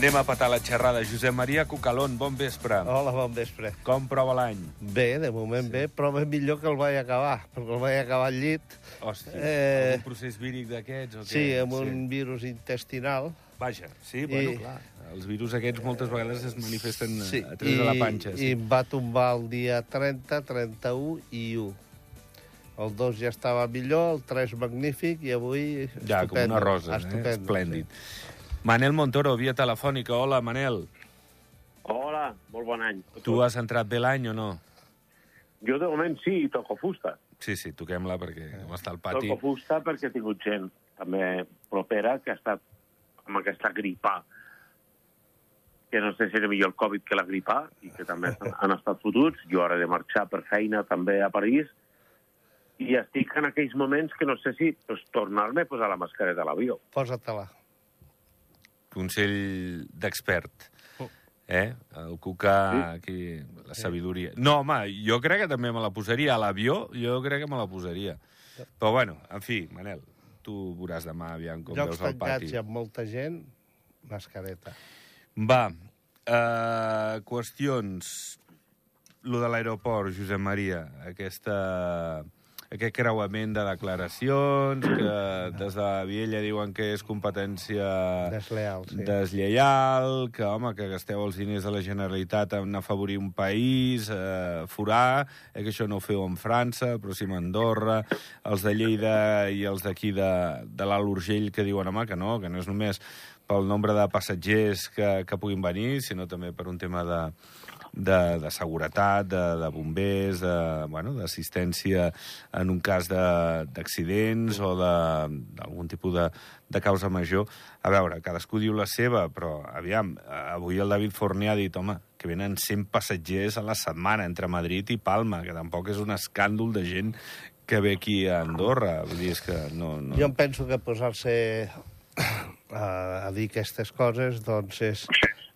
Anem a patar la xerrada. Josep Maria Cucalón, bon vespre. Hola, bon vespre. Com prova l'any? Bé, de moment sí. bé, però és millor que el vaig acabar, perquè el vaig acabar al llit. Hòstia, Eh, algun procés víric d'aquests o què? Sí, amb un virus intestinal. Vaja, sí, bueno, I- clar. Els virus aquests moltes vegades es manifesten Sí, a través de la panxa. i Sí. em va tombar el dia 30, 31 i 1. El 2 ja estava millor, el 3 magnífic i avui Ja, com estupendo. una rosa, eh? Estupendo, Esplèndid. Manel Montoro, via telefònica. Hola, Manel. Hola, molt bon any. Tu has entrat bé l'any o no? Jo de moment sí, toco fusta. Sí, sí, toquem-la perquè com està al pati... Toco fusta perquè he tingut gent també propera que ha estat amb aquesta gripa que no sé si era millor el Covid que la gripa i que també han estat fotuts. Jo ara he de marxar per feina també a París i estic en aquells moments que no sé si pues, tornar-me a posar la mascareta a l'avió. Posa-te-la. Consell d'expert. Oh. Eh? El Cuca, aquí, la sabidoria. No, home, jo crec que també me la posaria. A l'avió, jo crec que me la posaria. Però bueno, en fi, Manel, tu veuràs demà aviam com Jocs veus el tancats pati. i amb molta gent, mascareta. Va, uh, qüestions. Lo de l'aeroport, Josep Maria, aquesta, aquest creuament de declaracions, que des de Viella diuen que és competència Desleal, sí. deslleial, que, home, que gasteu els diners de la Generalitat en afavorir un país, eh, forar, eh, que això no ho feu en França, però sí a Andorra, els de Lleida i els d'aquí de, de l'Alt Urgell que diuen, home, que no, que no és només pel nombre de passatgers que, que puguin venir, sinó també per un tema de, de, de seguretat, de, de bombers, de- bueno, d'assistència en un cas de- d'accidents o de- d'algun tipus de, de causa major. A veure, cadascú diu la seva, però aviam, avui el David Forné ha dit, home, que venen 100 passatgers a la setmana entre Madrid i Palma, que tampoc és un escàndol de gent que ve aquí a Andorra. Vull dir, és que no... no... Jo em penso que posar-se a, a dir aquestes coses doncs és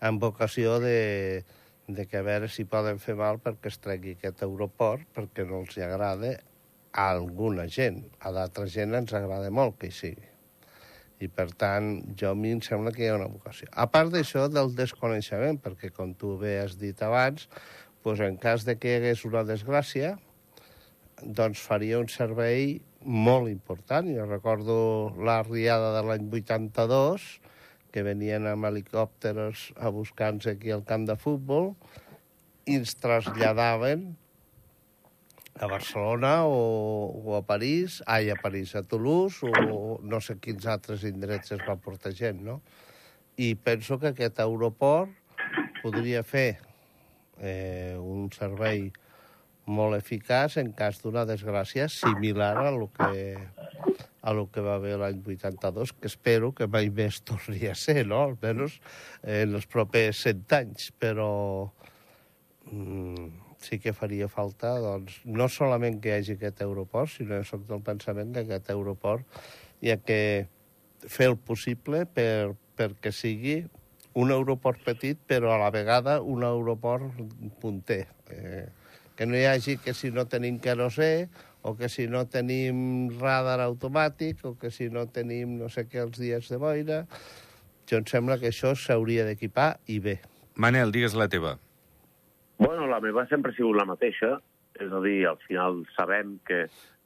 en vocació de, de que a veure si poden fer mal perquè es tregui aquest aeroport, perquè no els hi agrada a alguna gent. A d'altra gent ens agrada molt que hi sigui. I, per tant, jo a mi em sembla que hi ha una vocació. A part d'això, del desconeixement, perquè, com tu bé has dit abans, doncs en cas de que hi hagués una desgràcia, doncs faria un servei molt important. Jo recordo la riada de l'any 82, que venien amb helicòpters a buscar-nos aquí al camp de futbol, i ens traslladaven a Barcelona o, o a París, ai, a París, a Toulouse, o no sé quins altres indrets es va portar gent, no? I penso que aquest aeroport podria fer eh, un servei molt eficaç en cas d'una desgràcia similar a lo que, a lo que va haver l'any 82, que espero que mai més torni a ser, no? Almenys en els propers 100 anys, però mm, sí que faria falta, doncs, no solament que hi hagi aquest aeroport, sinó que soc del pensament que aquest aeroport hi ha que fer el possible per, perquè sigui un aeroport petit, però a la vegada un aeroport punter. Eh, que no hi hagi que si no tenim querosè, o que si no tenim radar automàtic, o que si no tenim no sé què els dies de boira... Jo em sembla que això s'hauria d'equipar i bé. Manel, digues la teva. Bueno, la meva sempre ha sigut la mateixa, és a dir, al final sabem que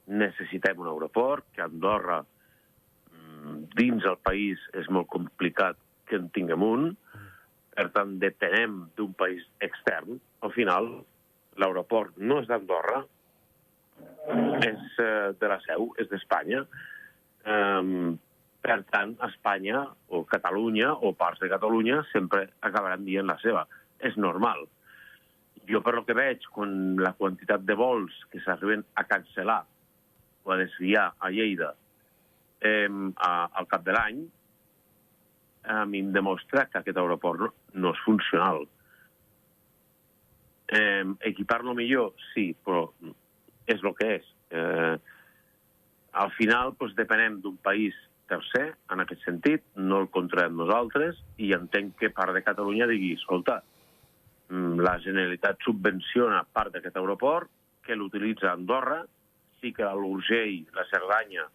necessitem un aeroport, que Andorra mm, dins el país és molt complicat que en tinguem un, per tant, depenem d'un país extern. Al final, l'aeroport no és d'Andorra, és eh, de la seu, és d'Espanya. Um, per tant, Espanya o Catalunya o parts de Catalunya sempre acabaran dient la seva. És normal. Jo, per lo que veig, quan la quantitat de vols que s'arriben a cancel·lar o a desviar a Lleida eh, a, al cap de l'any, a mi em demostra que aquest aeroport no, no és funcional. Eh, Equipar-lo millor, sí, però és el que és. Eh, al final, doncs, depenem d'un país tercer, en aquest sentit, no el controlem nosaltres, i entenc que part de Catalunya digui, escolta, mm, la Generalitat subvenciona part d'aquest aeroport, que l'utilitza Andorra, sí que l'Urgell, la Cerdanya,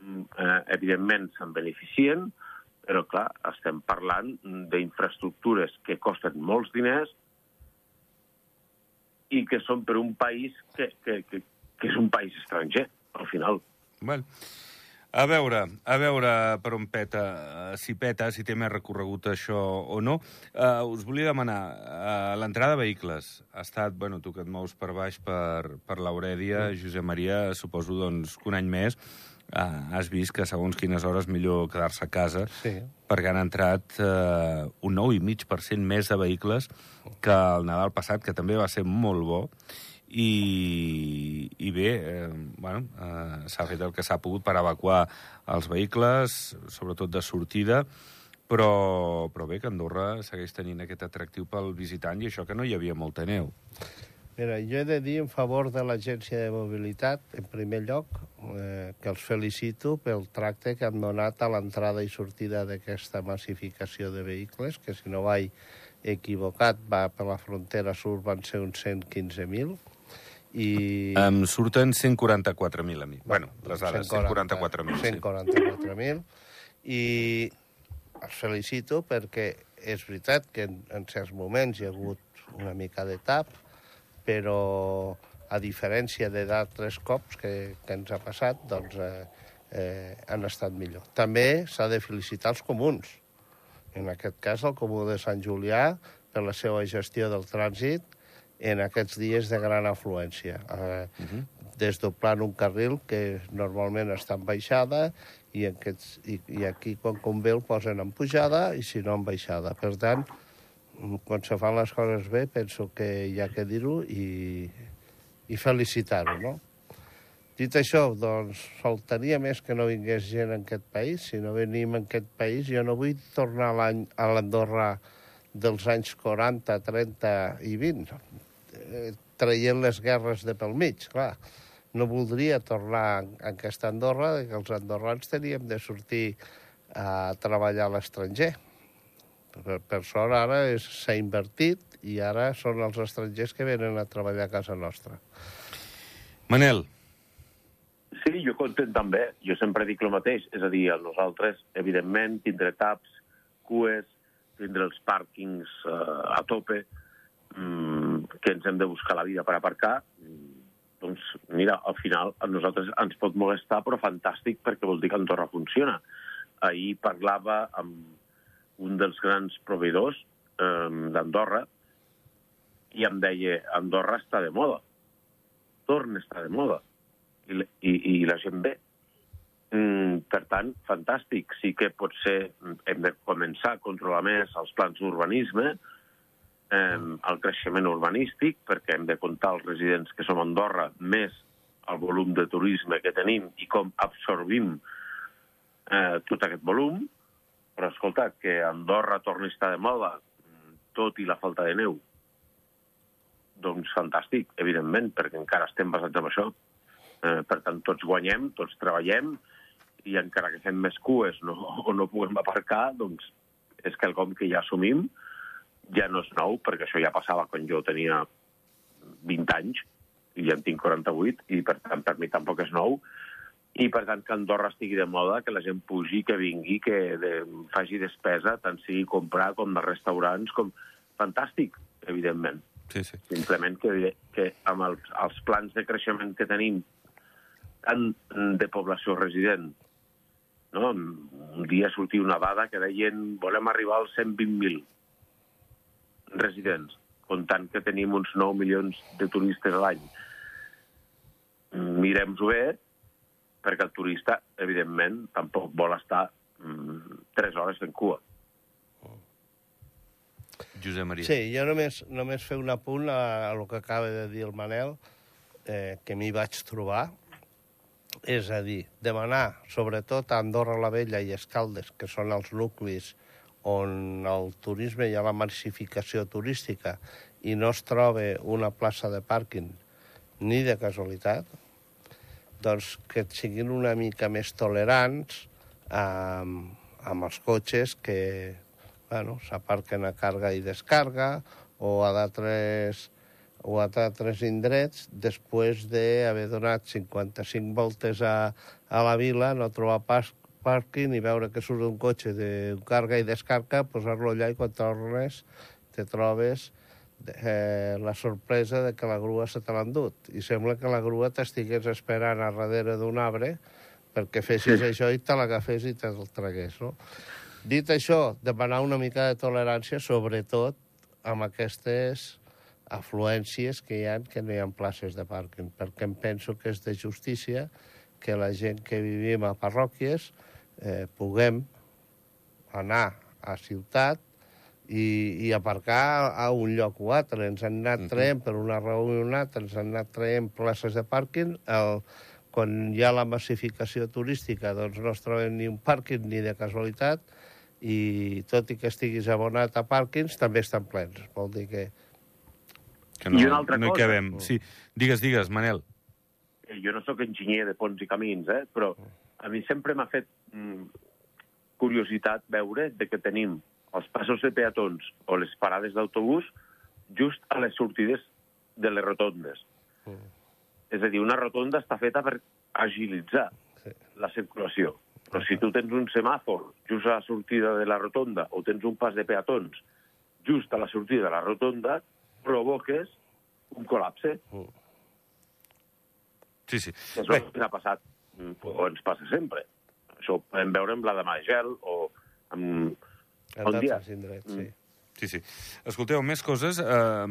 mm, eh, evidentment se'n beneficien, Però, clar, estem parlant d'infraestructures que costen molts diners i que són per un país que, que, que, que és un país estranger, al final. Bueno, a veure, a veure per on peta, eh, si peta, si té més recorregut això o no. Uh, us volia demanar, uh, l'entrada de vehicles ha estat, bueno, tu que et mous per baix per, per l'Aurèdia, mm. Josep Maria, suposo doncs, que un any més, uh, has vist que segons quines hores millor quedar-se a casa, Sí. perquè han entrat uh, un 9,5% més de vehicles que el Nadal passat, que també va ser molt bo, i, i bé, eh, bueno, eh, s'ha fet el que s'ha pogut per evacuar els vehicles, sobretot de sortida, però, però bé, que Andorra segueix tenint aquest atractiu pel visitant i això que no hi havia molta neu. Mira, jo he de dir en favor de l'Agència de Mobilitat, en primer lloc, eh, que els felicito pel tracte que han donat a l'entrada i sortida d'aquesta massificació de vehicles, que si no vaig equivocat, va per la frontera sud van ser uns 115.000, i... Em surten 144.000 a mi. Bueno, les dades, 144.000. Sí. 144.000. I els felicito perquè és veritat que en, en certs moments hi ha hagut una mica de tap, però a diferència de d'altres cops que, que ens ha passat, doncs eh, eh, han estat millor. També s'ha de felicitar els comuns. En aquest cas, el Comú de Sant Julià, per la seva gestió del trànsit, en aquests dies de gran afluència. Eh, uh -huh. Desdoblant un carril que normalment està en baixada i, aquests, i, i aquí, quan convé, el posen en pujada i, si no, en baixada. Per tant, quan se fan les coses bé, penso que hi ha que dir-ho i, i felicitar-ho, no? Dit això, doncs, faltaria més que no vingués gent en aquest país. Si no venim en aquest país, jo no vull tornar a l'Andorra dels anys 40, 30 i 20, eh, traient les guerres de pel mig, clar. No voldria tornar a aquesta Andorra, que els andorrans teníem de sortir a treballar a l'estranger. Per, per sort ara s'ha invertit i ara són els estrangers que venen a treballar a casa nostra. Manel, Sí, jo content també. Jo sempre dic el mateix. És a dir, a nosaltres, evidentment, tindré taps, cues, tindré els pàrquings eh, a tope, mm, que ens hem de buscar la vida per aparcar. Mm, doncs, mira, al final a nosaltres ens pot molestar, però fantàstic, perquè vol dir que Andorra funciona. Ahir parlava amb un dels grans proveïdors eh, d'Andorra i em deia, Andorra està de moda. Torna a estar de moda i, i, i la gent ve. Mm, per tant, fantàstic. Sí que potser hem de començar a controlar més els plans d'urbanisme, eh, el creixement urbanístic, perquè hem de comptar els residents que som a Andorra més el volum de turisme que tenim i com absorbim eh, tot aquest volum. Però, escolta, que Andorra torni a estar de moda, tot i la falta de neu, doncs fantàstic, evidentment, perquè encara estem basats en això. Eh, per tant, tots guanyem, tots treballem, i encara que fem més cues no, o no puguem aparcar, doncs és quelcom que ja assumim, ja no és nou, perquè això ja passava quan jo tenia 20 anys, i ja en tinc 48, i per tant per mi tampoc és nou, i per tant que Andorra estigui de moda, que la gent pugi, que vingui, que de, faci despesa, tant sigui comprar com de restaurants, com... Fantàstic, evidentment sí, sí. simplement que, que amb els, els plans de creixement que tenim tant de població resident, no? un dia sortia una dada que deien volem arribar als 120.000 residents, comptant que tenim uns 9 milions de turistes a l'any. Mirem-ho bé, perquè el turista, evidentment, tampoc vol estar mm, 3 hores en cua. Josep Maria. Sí, jo només, només fer un apunt a, a el que acaba de dir el Manel, eh, que m'hi vaig trobar. És a dir, demanar, sobretot a Andorra la Vella i Escaldes, que són els nuclis on el turisme hi ha la massificació turística i no es troba una plaça de pàrquing ni de casualitat, doncs que siguin una mica més tolerants amb, amb els cotxes que bueno, s'aparquen a càrrega i descarga o a d'altres o a d'altres indrets després d'haver donat 55 voltes a, a la vila, no trobar pas pàrquing i veure que surt un cotxe de carga i descarga, posar-lo allà i quan tornes te trobes eh, la sorpresa de que la grua se te l'ha endut. I sembla que la grua t'estigués esperant a darrere d'un arbre perquè fessis sí. això i te l'agafés i te'l tragués, no? Dit això, demanar una mica de tolerància, sobretot amb aquestes afluències que hi ha que no hi ha places de pàrquing, perquè em penso que és de justícia que la gent que vivim a parròquies eh, puguem anar a ciutat i, i aparcar a un lloc o altre. Ens han anat traient, per una raó o una altra, ens han anat traient places de pàrquing. El, quan hi ha la massificació turística, doncs no es troben ni un pàrquing ni de casualitat, i tot i que estiguis abonat a pàrquings, també estan plens. Vol dir que... Que no, I una altra no hi cosa. cabem. Sí, digues, digues, Manel. Eh, Jo no sóc enginyer de ponts i camins, eh? però a mi sempre m'ha fet mm, curiositat veure de que tenim els passos de peatons o les parades d'autobús just a les sortides de les rotondes. Mm. És a dir, una rotonda està feta per agilitzar Sí. la circulació. Però si tu tens un semàfor just a la sortida de la rotonda o tens un pas de peatons just a la sortida de la rotonda, provoques un col·lapse. Sí, sí. És el que ha passat, mm, o ens passa sempre. Això ho podem veure amb la de Magel o amb... Bon dia. indrets, sí. Sí, sí. Escolteu, més coses. Eh,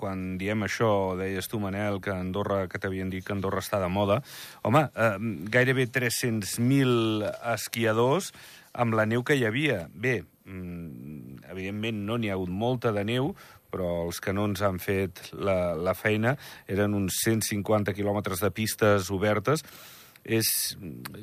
quan diem això, deies tu, Manel, que Andorra, que t'havien dit que Andorra està de moda. Home, eh, gairebé 300.000 esquiadors amb la neu que hi havia. Bé, mm, evidentment no n'hi ha hagut molta de neu, però els que no ens han fet la, la feina eren uns 150 quilòmetres de pistes obertes és...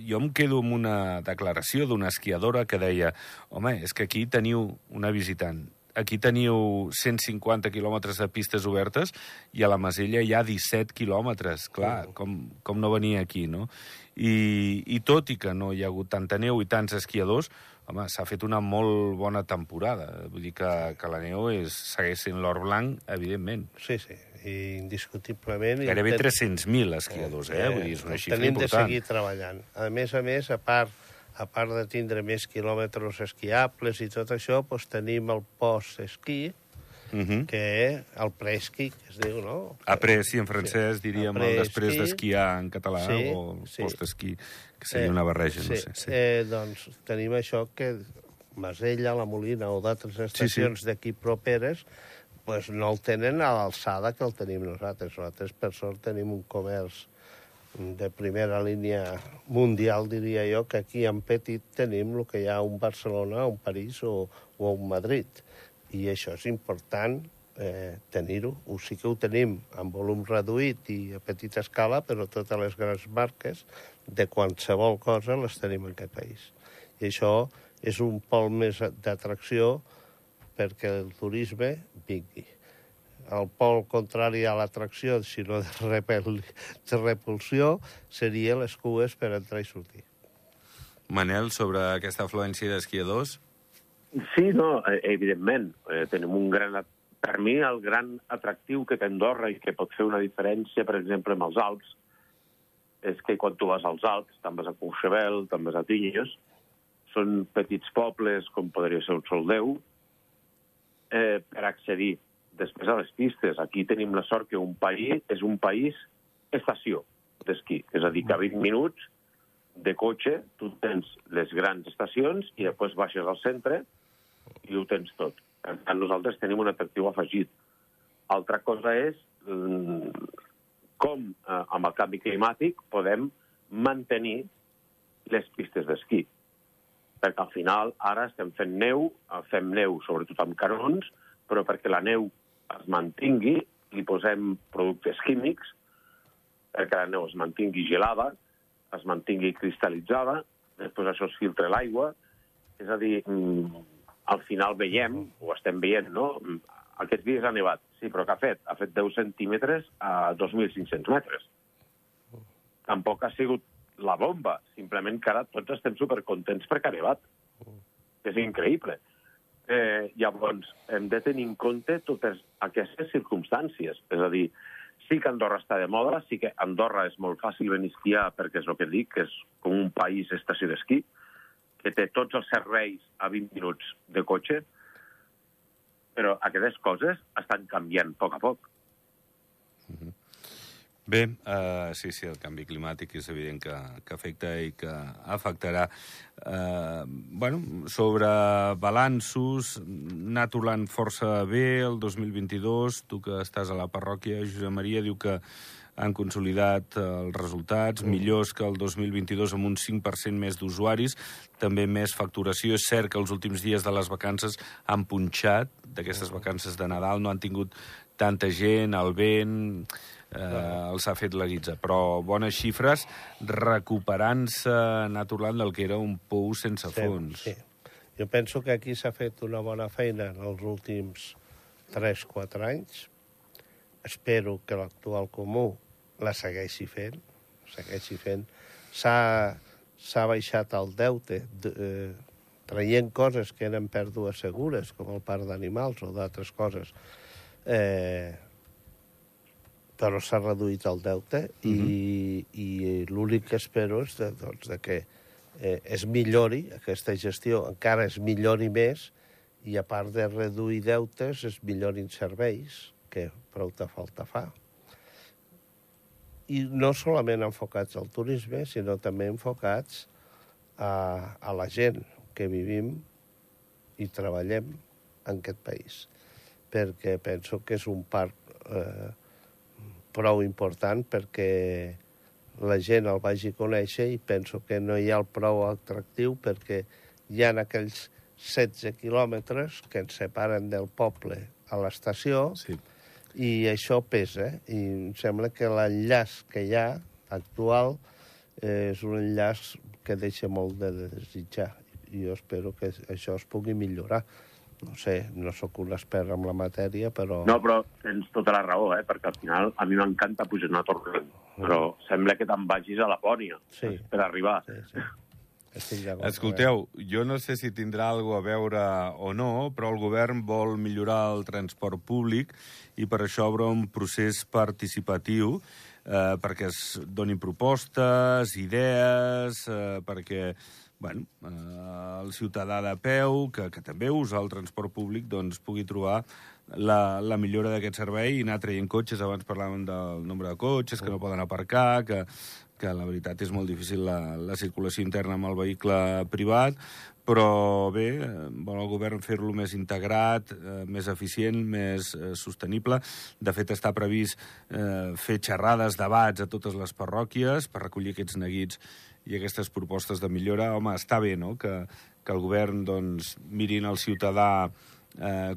Jo em quedo amb una declaració d'una esquiadora que deia home, és que aquí teniu una visitant, aquí teniu 150 quilòmetres de pistes obertes i a la Masella hi ha 17 quilòmetres. Clar, com, com no venir aquí, no? I, I tot i que no hi ha hagut tanta neu i tants esquiadors, home, s'ha fet una molt bona temporada. Vull dir que, que la neu és, segueix sent l'or blanc, evidentment. Sí, sí, i indiscutiblement... Gairebé ten- 300.000 esquiadors, eh? Vull dir, és una xifra tenim important. de seguir treballant. A més a més, a part, a part de tindre més quilòmetres esquiables i tot això, doncs tenim el post-esquí, Uh -huh. que el preesquí, que es diu, no? Après, sí, en francès diríem el Après després esquí. d'esquiar en català Sí, o el sí. post-esquí, que seria una barreja, sí, no sé. Sí. Eh, doncs tenim això que Masella, la Molina o d'altres estacions d'aquí properes pues no el tenen a l'alçada que el tenim nosaltres. Nosaltres, per sort, tenim un comerç de primera línia mundial, diria jo, que aquí en petit tenim el que hi ha un Barcelona, un París o, o un Madrid. I això és important eh, tenir-ho. Ho sí que ho tenim en volum reduït i a petita escala, però totes les grans marques de qualsevol cosa les tenim en aquest país. I això és un pol més d'atracció perquè el turisme vingui. El pol contrari a l'atracció, si no de, repel, de repulsió, seria les cues per entrar i sortir. Manel, sobre aquesta afluència d'esquiadors? Sí, no, eh, evidentment. Eh, tenim un gran... Per mi, el gran atractiu que té Andorra i que pot fer una diferència, per exemple, amb els Alps, és que quan tu vas als Alps, te'n vas a Courchevel, te'n vas a Tinyos, són petits pobles, com podria ser el Soldeu, eh, per accedir després a les pistes. Aquí tenim la sort que un país és un país estació d'esquí, és a dir, que a 20 minuts de cotxe tu tens les grans estacions i després baixes al centre i ho tens tot. Per tant, nosaltres tenim un atractiu afegit. Altra cosa és mm, com, eh, amb el canvi climàtic, podem mantenir les pistes d'esquí. Perquè al final ara estem fent neu, eh, fem neu sobretot amb canons, però perquè la neu es mantingui, li posem productes químics, perquè la neu es mantingui gelada, es mantingui cristal·litzada, després això es filtra l'aigua, és a dir, mm, al final veiem, o estem veient, no? Aquests dies ha nevat, sí, però què ha fet? Ha fet 10 centímetres a 2.500 metres. Tampoc ha sigut la bomba, simplement que ara tots estem supercontents perquè ha nevat. És increïble. Eh, llavors, hem de tenir en compte totes aquestes circumstàncies. És a dir, sí que Andorra està de moda, sí que Andorra és molt fàcil venir a esquiar perquè és el que dic, que és com un país estació d'esquí, que té tots els serveis a 20 minuts de cotxe, però aquestes coses estan canviant a poc a poc. Bé, uh, sí, sí, el canvi climàtic és evident que, que afecta i que afectarà. Uh, bueno, sobre balanços, anar atulant força bé el 2022. Tu que estàs a la parròquia, Josep Maria, diu que han consolidat els resultats, mm. millors que el 2022 amb un 5% més d'usuaris, també més facturació. És cert que els últims dies de les vacances han punxat, d'aquestes vacances de Nadal, no han tingut tanta gent, el vent eh, els ha fet la guitza. Però bones xifres recuperant-se naturalment del que era un pou sense Sí, fons. Sí. Jo penso que aquí s'ha fet una bona feina en els últims 3-4 anys. Espero que l'actual comú la segueixi fent. Segueixi fent. S'ha baixat el deute de, eh, traient coses que eren pèrdues segures, com el parc d'animals o d'altres coses. Eh, però s'ha reduït el deute i, i l'únic que espero és de, doncs, de que eh, es millori, aquesta gestió encara es millori més i a part de reduir deutes es millorin serveis, que prou de falta fa. I no solament enfocats al turisme, sinó també enfocats a, a la gent que vivim i treballem en aquest país. Perquè penso que és un parc eh, prou important perquè la gent el vagi a conèixer i penso que no hi ha el prou atractiu perquè hi ha aquells 16 quilòmetres que ens separen del poble a l'estació Sí. I això pesa. I em sembla que l'enllaç que hi ha actual eh, és un enllaç que deixa molt de desitjar. I jo espero que això es pugui millorar. No sé, no sóc un expert en la matèria, però... No, però tens tota la raó, eh? perquè al final a mi m'encanta pujar a Torrent, però sembla que te'n vagis a Lapònia Sí. per arribar. Sí, sí. Estic d'acord. Escolteu, jo no sé si tindrà alguna a veure o no, però el govern vol millorar el transport públic i per això obre un procés participatiu eh, perquè es donin propostes, idees, eh, perquè bueno, eh, el ciutadà de peu, que, que també usa el transport públic, doncs pugui trobar la, la millora d'aquest servei i anar traient cotxes. Abans parlàvem del nombre de cotxes que no poden aparcar, que, que la veritat és molt difícil la, la circulació interna amb el vehicle privat, però bé, eh, vol el govern fer-lo més integrat, eh, més eficient, més eh, sostenible. De fet, està previst eh, fer xerrades, debats a totes les parròquies per recollir aquests neguits i aquestes propostes de millora. Home, està bé, no?, que, que el govern, doncs, mirin al ciutadà eh,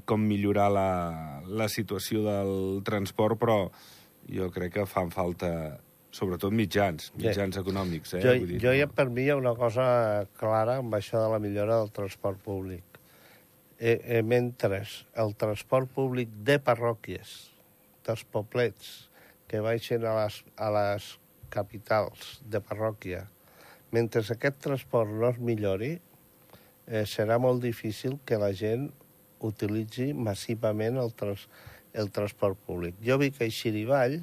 com millorar la, la situació del transport, però jo crec que fan falta sobretot mitjans, mitjans econòmics. Eh? Jo, Vull dir, jo ja per mi hi ha una cosa clara amb això de la millora del transport públic. Eh, eh, mentre el transport públic de parròquies, dels poblets, que baixen a les, a les capitals de parròquia, mentre aquest transport no es millori, eh, serà molt difícil que la gent utilitzi massivament el, trans, el transport públic. Jo vic a Xirivall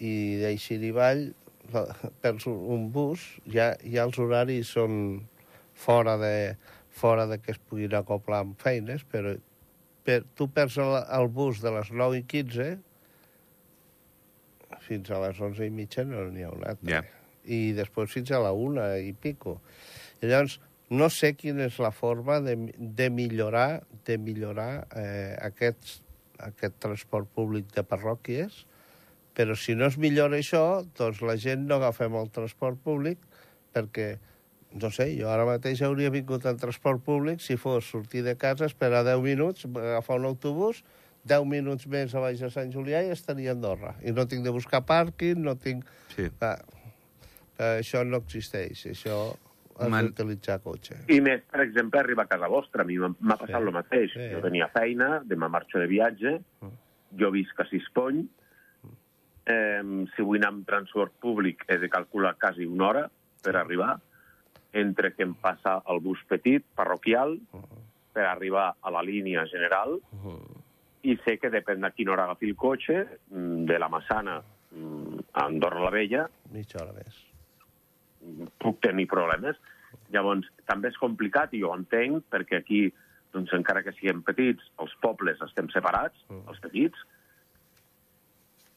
i d'Eixirivall perds un- un bus, ja, ja els horaris són fora de, fora de que es puguin acoplar amb feines, però per, tu perds el, el bus de les 9 i 15 fins a les 11 i mitja no n'hi ha un altre. Ja. I després fins a la 1 i pico. I llavors, no sé quina és la forma de, de millorar, de millorar eh, aquest, aquest transport públic de parròquies, però si no es millora això, doncs la gent no agafem el transport públic perquè, no sé, jo ara mateix hauria vingut en transport públic si fos sortir de casa, esperar 10 minuts, agafar un autobús, 10 minuts més a baix de Sant Julià i estaria a Andorra. I no tinc de buscar pàrquing, no tinc... Sí. Ah, això no existeix, això has Man- d'utilitzar cotxe. I més, per exemple, arribar a casa vostra. A mi m'ha passat Sí. el mateix. Sí. Jo tenia feina, demà marxo de viatge, jo visc a Sispony, eh, si vull anar amb transport públic he de calcular quasi una hora per arribar, entre que em passa el bus petit, parroquial, per arribar a la línia general, i sé que depèn de quina hora agafi el cotxe, mm, de la Massana mm, a Andorra la Vella, Mitja hora més. Puc tenir problemes. Llavors, també és complicat, i jo ho entenc, perquè aquí, doncs, encara que siguem petits, els pobles estem separats, Mm. els petits,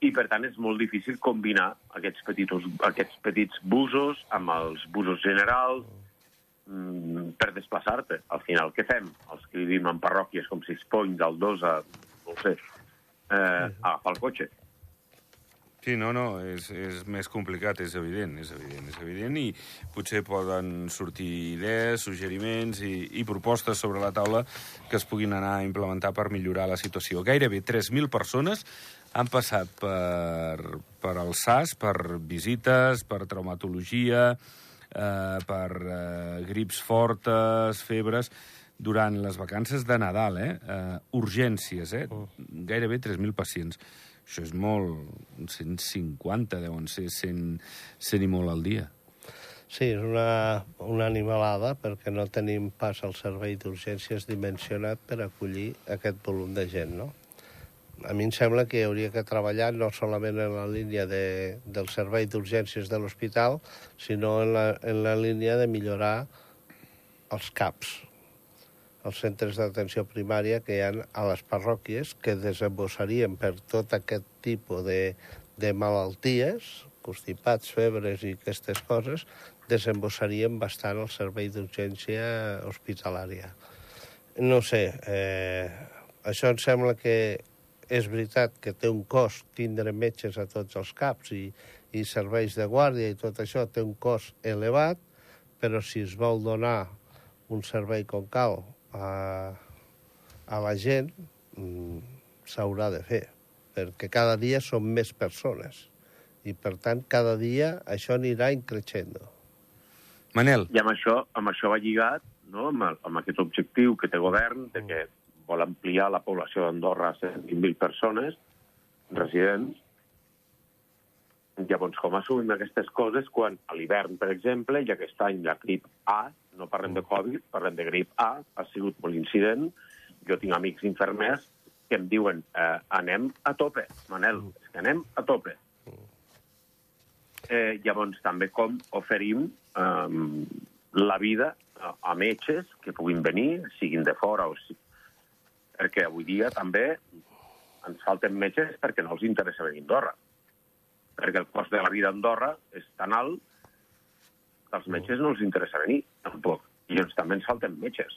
i per tant és molt difícil combinar aquests petits, aquests petits busos amb els busos generals mm, per desplaçar-te. Al final, què fem? Els que vivim en parròquies com Sixpoint, Aldosa, no sé, eh, agafar el cotxe. Sí, no, no, és, és més complicat, és evident, és evident, és evident, i potser poden sortir idees, suggeriments i, i propostes sobre la taula que es puguin anar a implementar per millorar la situació. Gairebé 3.000 persones han passat per, per el SAS, per visites, per traumatologia, eh, per eh, grips fortes, febres, durant les vacances de Nadal, eh? eh urgències, eh? Gairebé 3.000 pacients. Això és molt... 150 deuen ser, 100, 100 i molt al dia. Sí, és una, una animalada perquè no tenim pas el servei d'urgències dimensionat per acollir aquest volum de gent, no? A mi em sembla que hauria que treballar no solament en la línia de, del servei d'urgències de l'hospital, sinó en la, en la línia de millorar els CAPs, els centres d'atenció primària que hi ha a les parròquies que desembossarien per tot aquest tipus de, de malalties, constipats, febres i aquestes coses, desembossarien bastant el servei d'urgència hospitalària. No sé, eh, això em sembla que és veritat que té un cost tindre metges a tots els caps i, i serveis de guàrdia i tot això té un cost elevat, però si es vol donar un servei com cal a, a la gent, mm, s'haurà de fer, perquè cada dia són més persones i, per tant, cada dia això anirà increixendo. Manel, I amb això, amb això va lligat, no? amb, el, amb aquest objectiu que té govern, de que vol ampliar la població d'Andorra a 120.000 persones residents. Llavors, com assumim aquestes coses quan a l'hivern, per exemple, i aquest any la grip A, no parlem de Covid, parlem de grip A, ha sigut molt incident. Jo tinc amics infermers que em diuen eh, anem a tope, Manel, és que anem a tope. Eh, llavors, també com oferim eh, la vida a, a metges que puguin venir, siguin de fora o si... Perquè avui dia també ens falten metges perquè no els interessa venir a Andorra. Perquè el cost de la vida a Andorra és tan alt als metges no els interessa venir, tampoc. I ens també ens falten metges.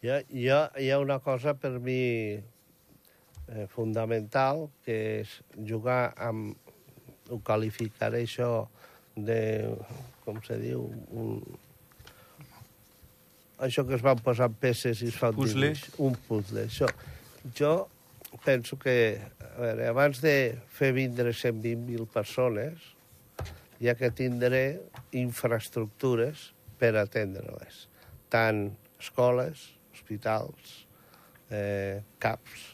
Hi ha, hi ha, hi ha una cosa per mi eh, fundamental, que és jugar amb... Ho qualificaré això de... com se diu? Un, això que es van posar peces i es fa un Puzzle? dibuix. Un puzzle. Això. Jo penso que, a veure, abans de fer vindre 120.000 persones, ha que tindre infraestructures per atendre-les. Tant escoles, hospitals, eh, CAPs,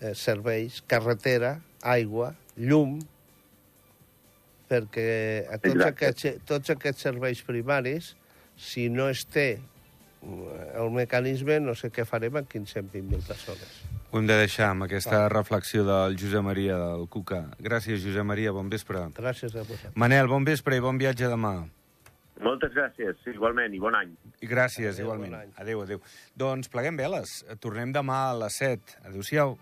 eh, serveis, carretera, aigua, llum, perquè a tots Exacte. aquests, tots aquests serveis primaris, si no es té eh, el mecanisme, no sé què farem amb 520.000 persones. Ho hem de deixar amb aquesta reflexió del Josep Maria del Cuca. Gràcies, Josep Maria, bon vespre. Gràcies a vosaltres. Manel, bon vespre i bon viatge demà. Moltes gràcies, igualment, i bon any. I gràcies, Adéu, igualment. bon any. Adéu, adéu. Doncs pleguem veles. Tornem demà a les 7. Adéu-siau.